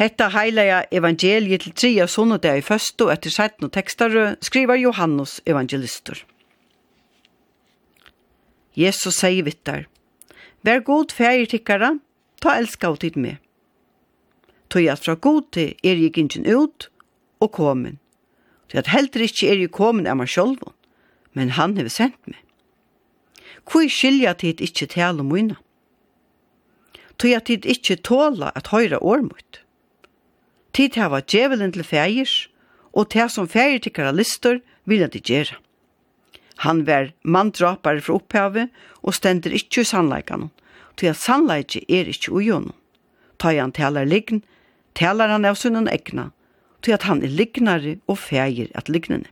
Hetta heilaja evangeliet til tria sunnudag i førstu etter 17 tekstar skriver Johannes evangelistur. Jesus sier vittar, Vær god fægir tikkara, ta elska av tid med. Tøy at fra god til er jeg ingen ut og komin. Tøy at heldur ikkje er jeg komin av meg sjolvun, men han hever sendt meg. Hvor skilja tid ikkje tale om mynda? Tøy at tid ikkje tåla at høyra årmutt. Tid hava djevelen til fægir, og til som fægir tikkara listor vilja til gjera. Han var mandrapare fra opphavet og stender ikkje i sannleikan, til at sannleikje er ikkje ujon. Ta han talar lign, talar han av sunnen egna, til at han er lignare og fægir at lignene.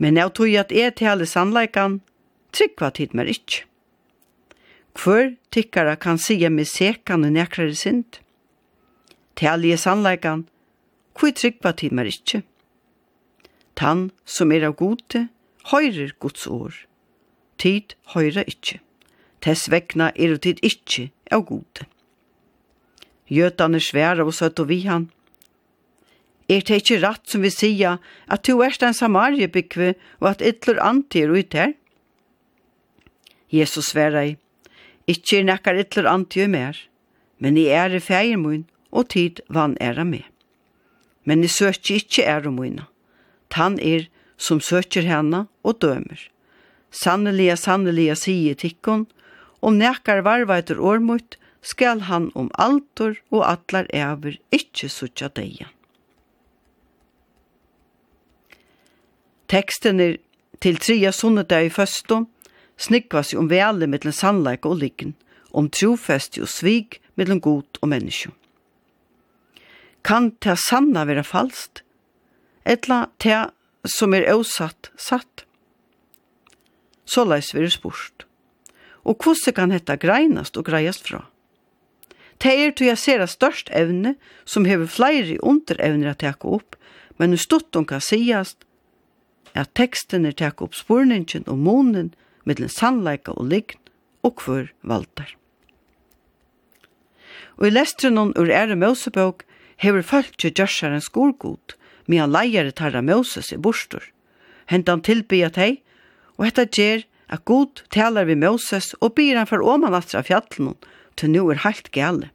Men jeg tog at jeg taler sannleikan, tryggva tid mer ikkje. Hvor tikkara kan sige med sekan og nekrare sint, Tal i sannleikan, hvor tryggva tid mer ikkje. Tan som er av gode, høyrer Guds år. Tid høyrer ikkje. Tess vegna er tid ikkje av gode. Gjøtan er sværa og søtt og vi han. Er det ikkje rett som vi sia at du erst en samariebykve og at ytler antir ut her? Jesus sværa i, ikkje er nekkar ytler antir mer, men i er i feir mun, og tid vann æra med. Men jeg søker ikke æra mine. Tan er som søker henne og dømer. Sanneliga, sanneliga sier tikkon, om nekar varva etter årmut, skal han om altor og atlar æver ikkje sutja deia. Teksten er til tria sunnedag i føstum, snikkvas om vele mittlen sannleik og liggen, om trofest og svig mittlen god og menneskjum kan ta sanna vera falskt, etla ta som er ausatt satt. Så leis vi er spurt. Og hvordan kan dette greinast og greiast fra? Det er til jeg ser størst evne, som hever flere underevner å teke opp, men i stutton kan siast at teksten er teke opp spurningen og månen mellom sannleika og lign og hver valter. Og i lestrenon ur ære Mosebøk hever fölkje gjørsar en skorgod, medan leier tarra Moses i bostor. Hentan tilbyat teg, og hetta gjer at god talar vi Moses og byr han for åman atra fjallen, til nu er halt gale.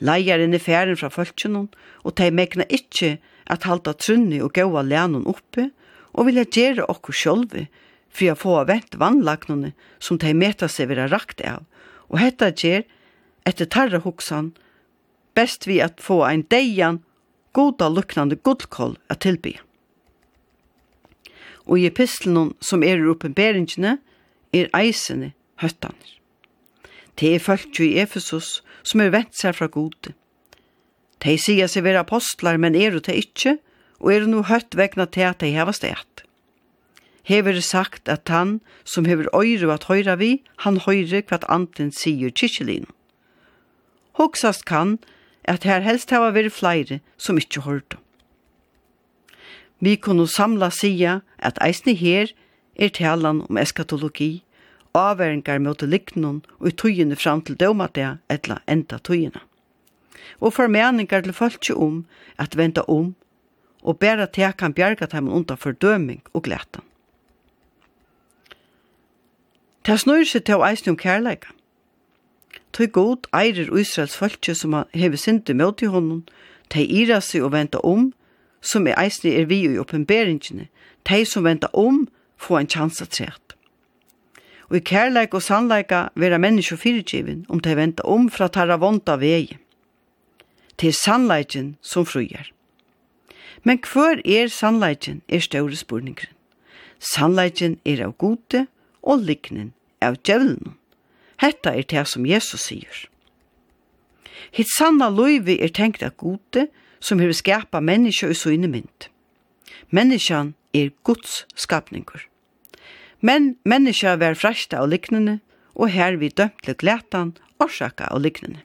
Leiar inn i færen fra fölkjenon, og teg mekna ikkje at halda trunni og gaua lænon oppe, og vilja gjere okkur sjolvi, for å få vent vannlagnene som teg meta seg vera rakt av, og hetta gjer, etter tarra hoksan, best vi at få ein deian goda luknande gullkoll at tilby. Og i epistelen som er i oppenberingene er eisene høttaner. Det er folk i Efesus som er vent seg fra gode. De sier seg være apostlar, men er det ikke, og er det noe høtt vegna til at de har stedet. Hever sagt at han som hever øyre at høyre vi, han høyre hva anten sier kikkelin. Hoksast kan at her helst hava veri flere som ikkje hørte. Vi kunne samla sia at eisne her er talan om eskatologi, avværingar mot liknun og i tøyene fram til dømatea etla enda tøyene. Og formeningar til fölkje om at venta om og bæra til kan bjerga dem undan fordøming og glætan. Det snur seg til eisne om kærleika. Tøy god eirer Israels fölkje som hever sinte mot i honom, tøy ira seg og venta om, som er eisne er vi i oppenberingene, tøy som venta om, få en chansa træt. Og i kærleik og sannleika vera menneskje fyrirgivin om tøy venta om fra tarra vonda vei. Tei er sannleikin som fruer. Men hver er sannleikin er større spurningren. Sannleikin er av gode og liknen av djevelen. Hetta er det som Jesus sier. Hitt sanna løyvi er tenkt at gode, som hefur skapa menneska i søgne mynd. Menneskan er Guds skapningur. Men menneska var fræsta av liknende, og her vi dømtlig glætan orsaka av liknende.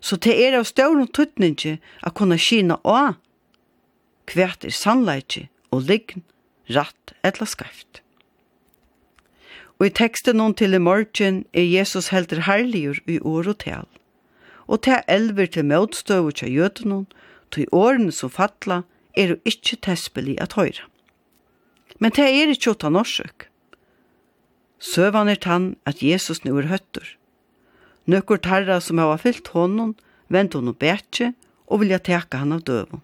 Så det er av større tuttningi at kunna kina å kvært er sannleiki og lign, ratt eller skreft. Og i teksten om til i morgen er Jesus heldur herligur i år og tal. Og til elver til møtstøv til jødenon, til årene som fatla, er jo ikkje tespelig at høyra. Men det er ikkje åtta norsøk. Søvan er tann at Jesus nu er høttur. Nøkker tarra som hava fyllt honom, vent hon og bætje, og vilja teka han av døvun.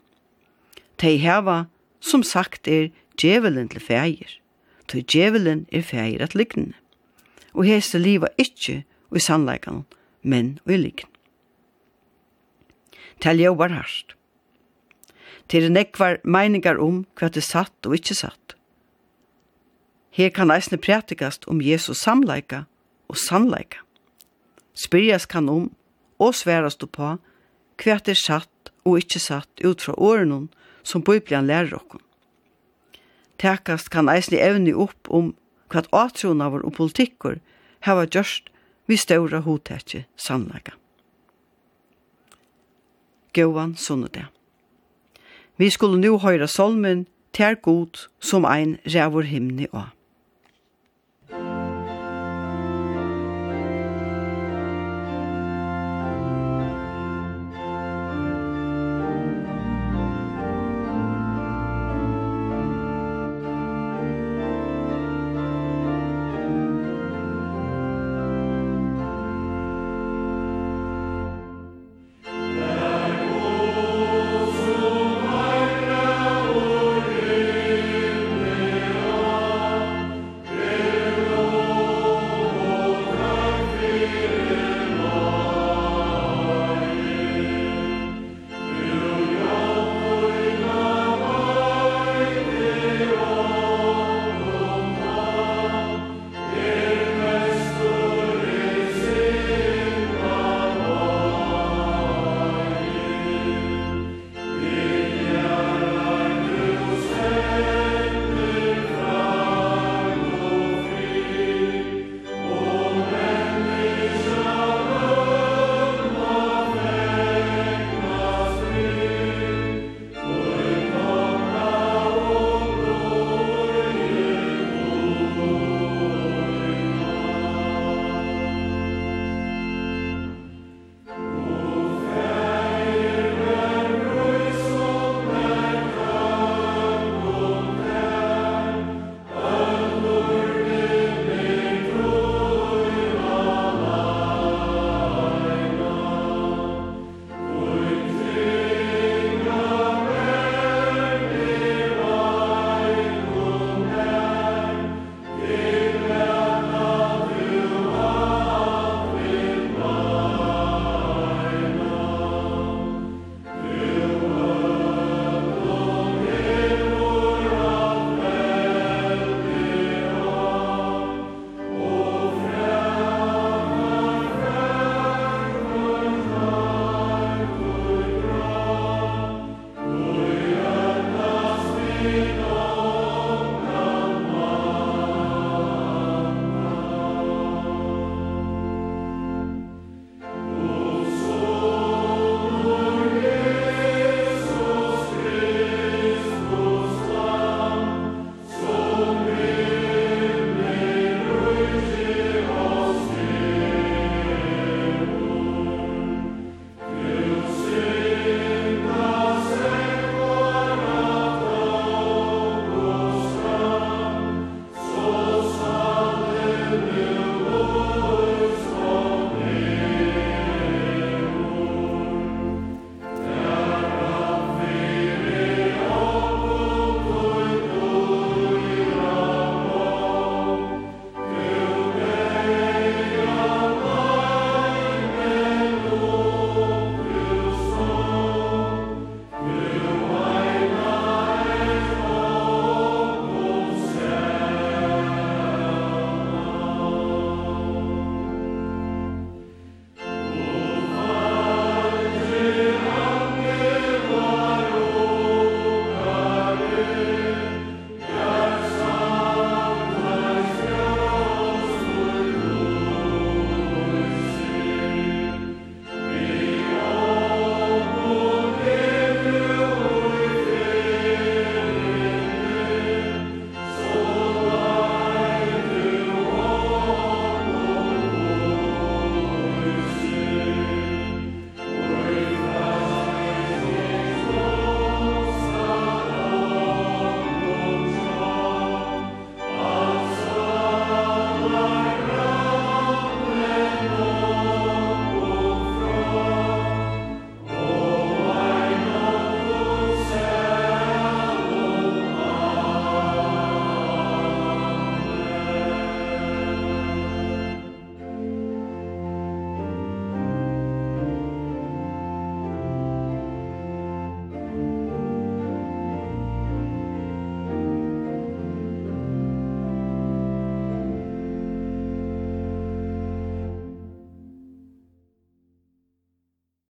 Tei hava, som sagt er, djevelen til feir tog djevelen er feir at lignende. Og hese liva ikkje i sannleikan, men i lign. jo var harst. Til nekvar meiningar om hva det satt og ikkje satt. Her kan eisne prætikast om Jesus samleika og sannleika. Spyrjas kan om og sværast på hva det er satt og ikkje satt ut fra årenon som Bibelen lærer okkom tekast kan eisne evne opp om hva atronavur og politikkor hava gjørst vi ståra hotekje sannlega. Gåan sunnede. Vi skulle nu høyra solmen ter god som ein rævur himni og.